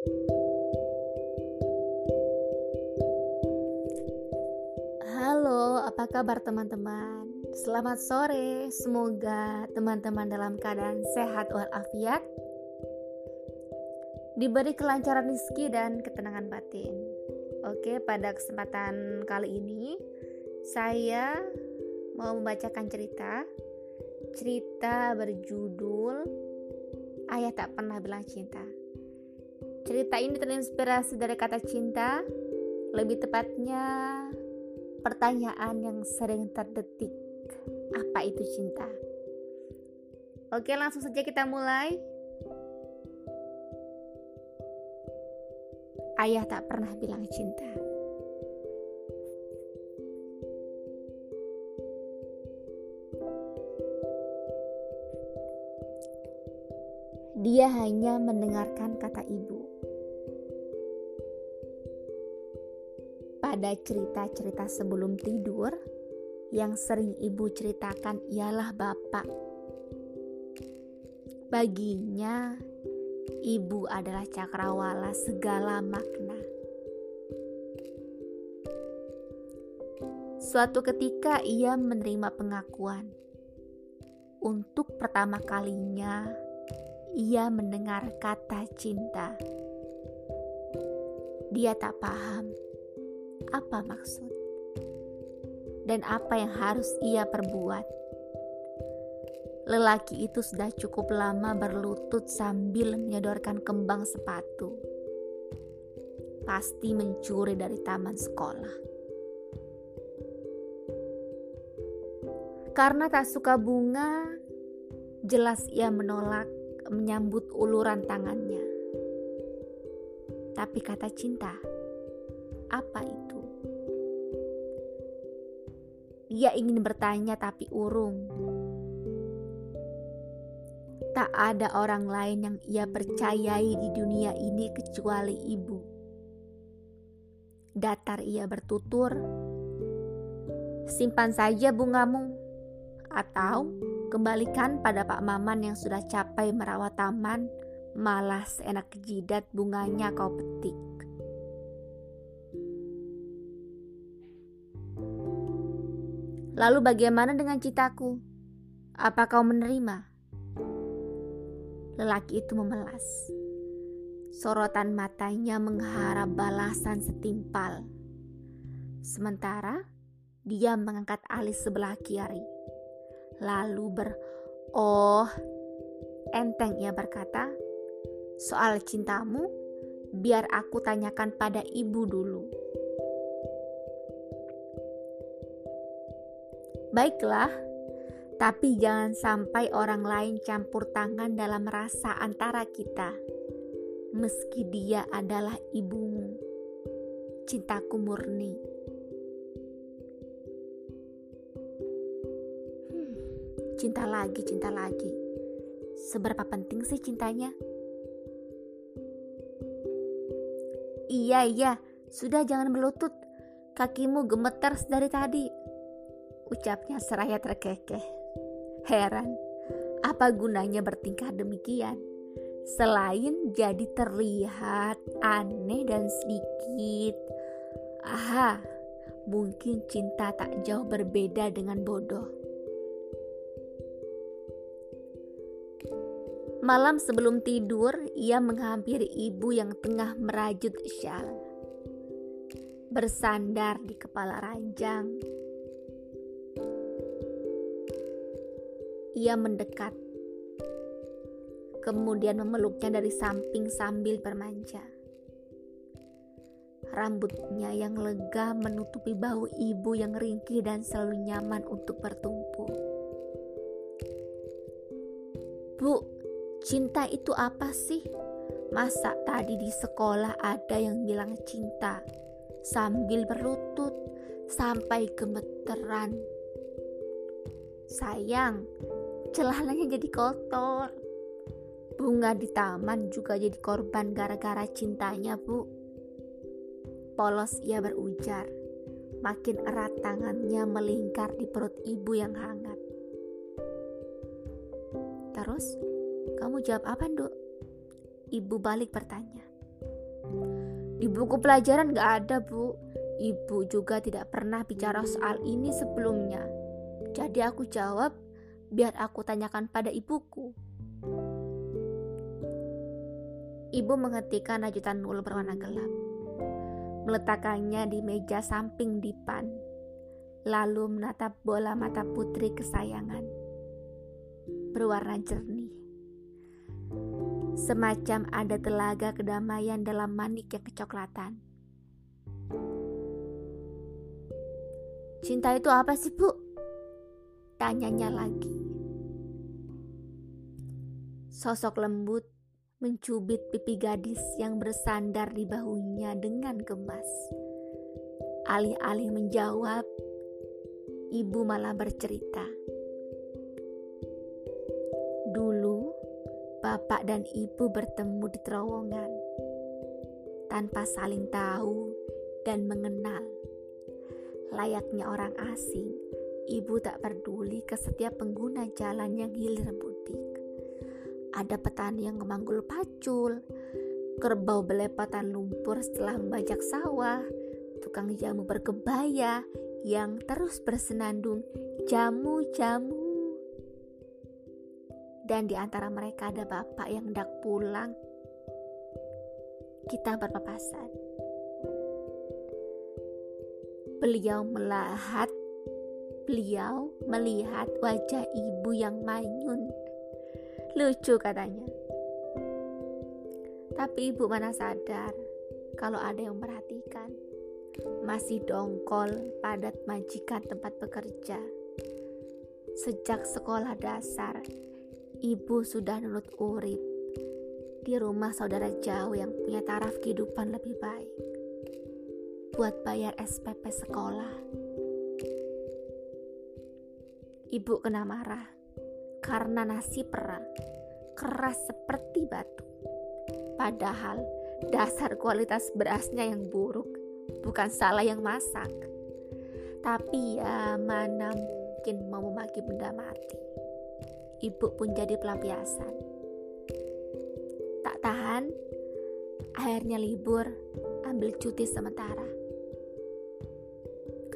Halo, apa kabar teman-teman? Selamat sore, semoga teman-teman dalam keadaan sehat walafiat, diberi kelancaran rezeki dan ketenangan batin. Oke, pada kesempatan kali ini saya mau membacakan cerita. Cerita berjudul Ayah Tak Pernah Bilang Cinta. Cerita ini terinspirasi dari kata cinta, lebih tepatnya pertanyaan yang sering terdetik. Apa itu cinta? Oke, langsung saja kita mulai. Ayah tak pernah bilang cinta. Dia hanya mendengarkan kata ibu. Pada cerita-cerita sebelum tidur, yang sering ibu ceritakan ialah bapak. Baginya, ibu adalah cakrawala segala makna. Suatu ketika ia menerima pengakuan. Untuk pertama kalinya, ia mendengar kata cinta. Dia tak paham apa maksud dan apa yang harus ia perbuat. Lelaki itu sudah cukup lama berlutut sambil menyodorkan kembang sepatu. Pasti mencuri dari taman sekolah. Karena tak suka bunga, jelas ia menolak menyambut uluran tangannya. Tapi kata cinta, Ia ingin bertanya tapi urung. Tak ada orang lain yang ia percayai di dunia ini kecuali ibu. Datar ia bertutur, simpan saja bungamu, atau Kembalikan pada Pak Maman yang sudah capai merawat taman, malas enak jidat bunganya kau petik. Lalu bagaimana dengan citaku? Apa kau menerima? Lelaki itu memelas. Sorotan matanya mengharap balasan setimpal. Sementara dia mengangkat alis sebelah kiri lalu ber oh enteng ia berkata soal cintamu biar aku tanyakan pada ibu dulu baiklah tapi jangan sampai orang lain campur tangan dalam rasa antara kita meski dia adalah ibumu cintaku murni Cinta lagi, cinta lagi. Seberapa penting sih cintanya? Iya, iya, sudah jangan melutut. Kakimu gemetar dari tadi. Ucapnya seraya terkekeh. Heran, apa gunanya bertingkah demikian? Selain jadi terlihat aneh dan sedikit. Aha, mungkin cinta tak jauh berbeda dengan bodoh. Malam sebelum tidur, ia menghampiri ibu yang tengah merajut syal. Bersandar di kepala ranjang, ia mendekat, kemudian memeluknya dari samping sambil bermanja. Rambutnya yang lega menutupi bahu ibu yang ringkih dan selalu nyaman untuk bertumpu. Bu, Cinta itu apa sih? Masa tadi di sekolah ada yang bilang cinta sambil berlutut sampai gemeteran. Sayang, celananya jadi kotor. Bunga di taman juga jadi korban gara-gara cintanya, Bu. Polos ia berujar. Makin erat tangannya melingkar di perut ibu yang hangat. Terus, kamu jawab apa, Dok? Ibu balik bertanya. Di buku pelajaran gak ada, Bu. Ibu juga tidak pernah bicara soal ini sebelumnya. Jadi aku jawab, biar aku tanyakan pada ibuku. Ibu menghentikan rajutan nul berwarna gelap. Meletakkannya di meja samping dipan. Lalu menatap bola mata putri kesayangan. Berwarna jernih. Semacam ada telaga kedamaian dalam manik yang kecoklatan. Cinta itu apa sih, Bu? Tanyanya lagi. Sosok lembut mencubit pipi gadis yang bersandar di bahunya dengan gemas. Alih-alih menjawab, ibu malah bercerita. Dulu, bapak dan ibu bertemu di terowongan tanpa saling tahu dan mengenal. Layaknya orang asing, ibu tak peduli ke setiap pengguna jalan yang hilir mudik. Ada petani yang memanggul pacul, kerbau belepatan lumpur setelah membajak sawah, tukang jamu berkebaya yang terus bersenandung jamu-jamu. Dan di antara mereka ada bapak yang hendak pulang. Kita berpapasan. Beliau melihat beliau melihat wajah ibu yang manyun. Lucu katanya. Tapi ibu mana sadar kalau ada yang merhatikan. Masih dongkol padat majikan tempat bekerja. Sejak sekolah dasar, ibu sudah nurut urip di rumah saudara jauh yang punya taraf kehidupan lebih baik buat bayar SPP sekolah. Ibu kena marah karena nasi perang keras seperti batu. Padahal dasar kualitas berasnya yang buruk, bukan salah yang masak. Tapi ya mana mungkin mau memaki benda mati. Ibu pun jadi pelampiasan. Tak tahan, akhirnya libur, ambil cuti sementara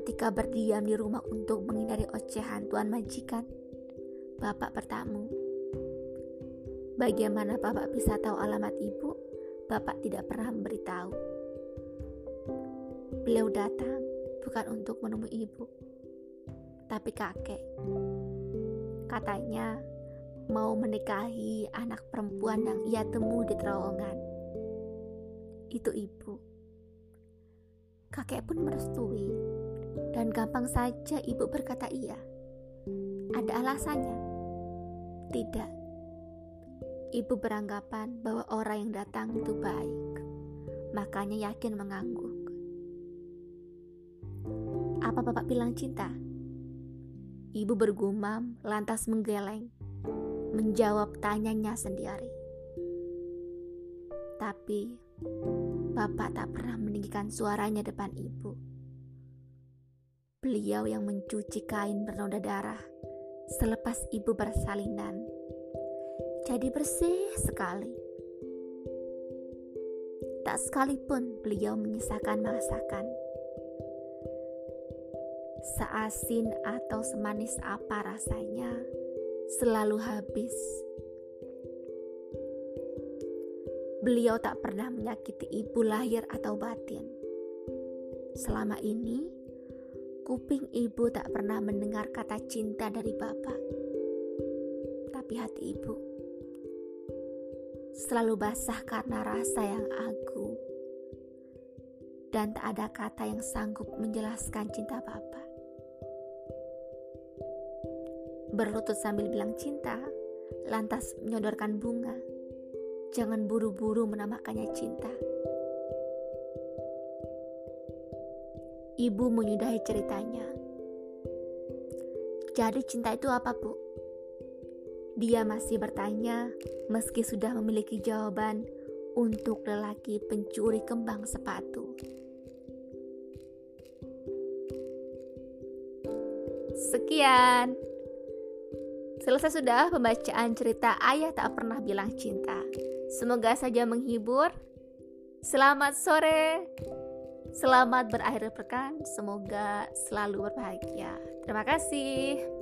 ketika berdiam di rumah untuk menghindari ocehan tuan majikan. Bapak bertamu. Bagaimana Bapak bisa tahu alamat ibu? Bapak tidak pernah memberitahu. Beliau datang bukan untuk menemui ibu, tapi kakek. Katanya mau menikahi anak perempuan yang ia temui di terowongan. Itu ibu. Kakek pun merestui dan gampang saja ibu berkata iya. Ada alasannya? Tidak. Ibu beranggapan bahwa orang yang datang itu baik, makanya yakin mengangguk. Apa bapak bilang cinta? Ibu bergumam, lantas menggeleng, menjawab tanyanya sendiri. Tapi, bapak tak pernah meninggikan suaranya depan ibu Beliau yang mencuci kain bernoda darah selepas ibu bersalinan. Jadi bersih sekali. Tak sekalipun beliau menyisakan masakan. Seasin atau semanis apa rasanya, selalu habis. Beliau tak pernah menyakiti ibu lahir atau batin. Selama ini, Kuping ibu tak pernah mendengar kata cinta dari bapak. Tapi hati ibu selalu basah karena rasa yang agung. Dan tak ada kata yang sanggup menjelaskan cinta bapak. Berlutut sambil bilang cinta, lantas menyodorkan bunga. Jangan buru-buru menamakannya cinta. Ibu menyudahi ceritanya. Jadi cinta itu apa, Bu? Dia masih bertanya meski sudah memiliki jawaban untuk lelaki pencuri kembang sepatu. Sekian. Selesai sudah pembacaan cerita Ayah Tak Pernah Bilang Cinta. Semoga saja menghibur Selamat sore. Selamat berakhir pekan. Semoga selalu berbahagia. Terima kasih.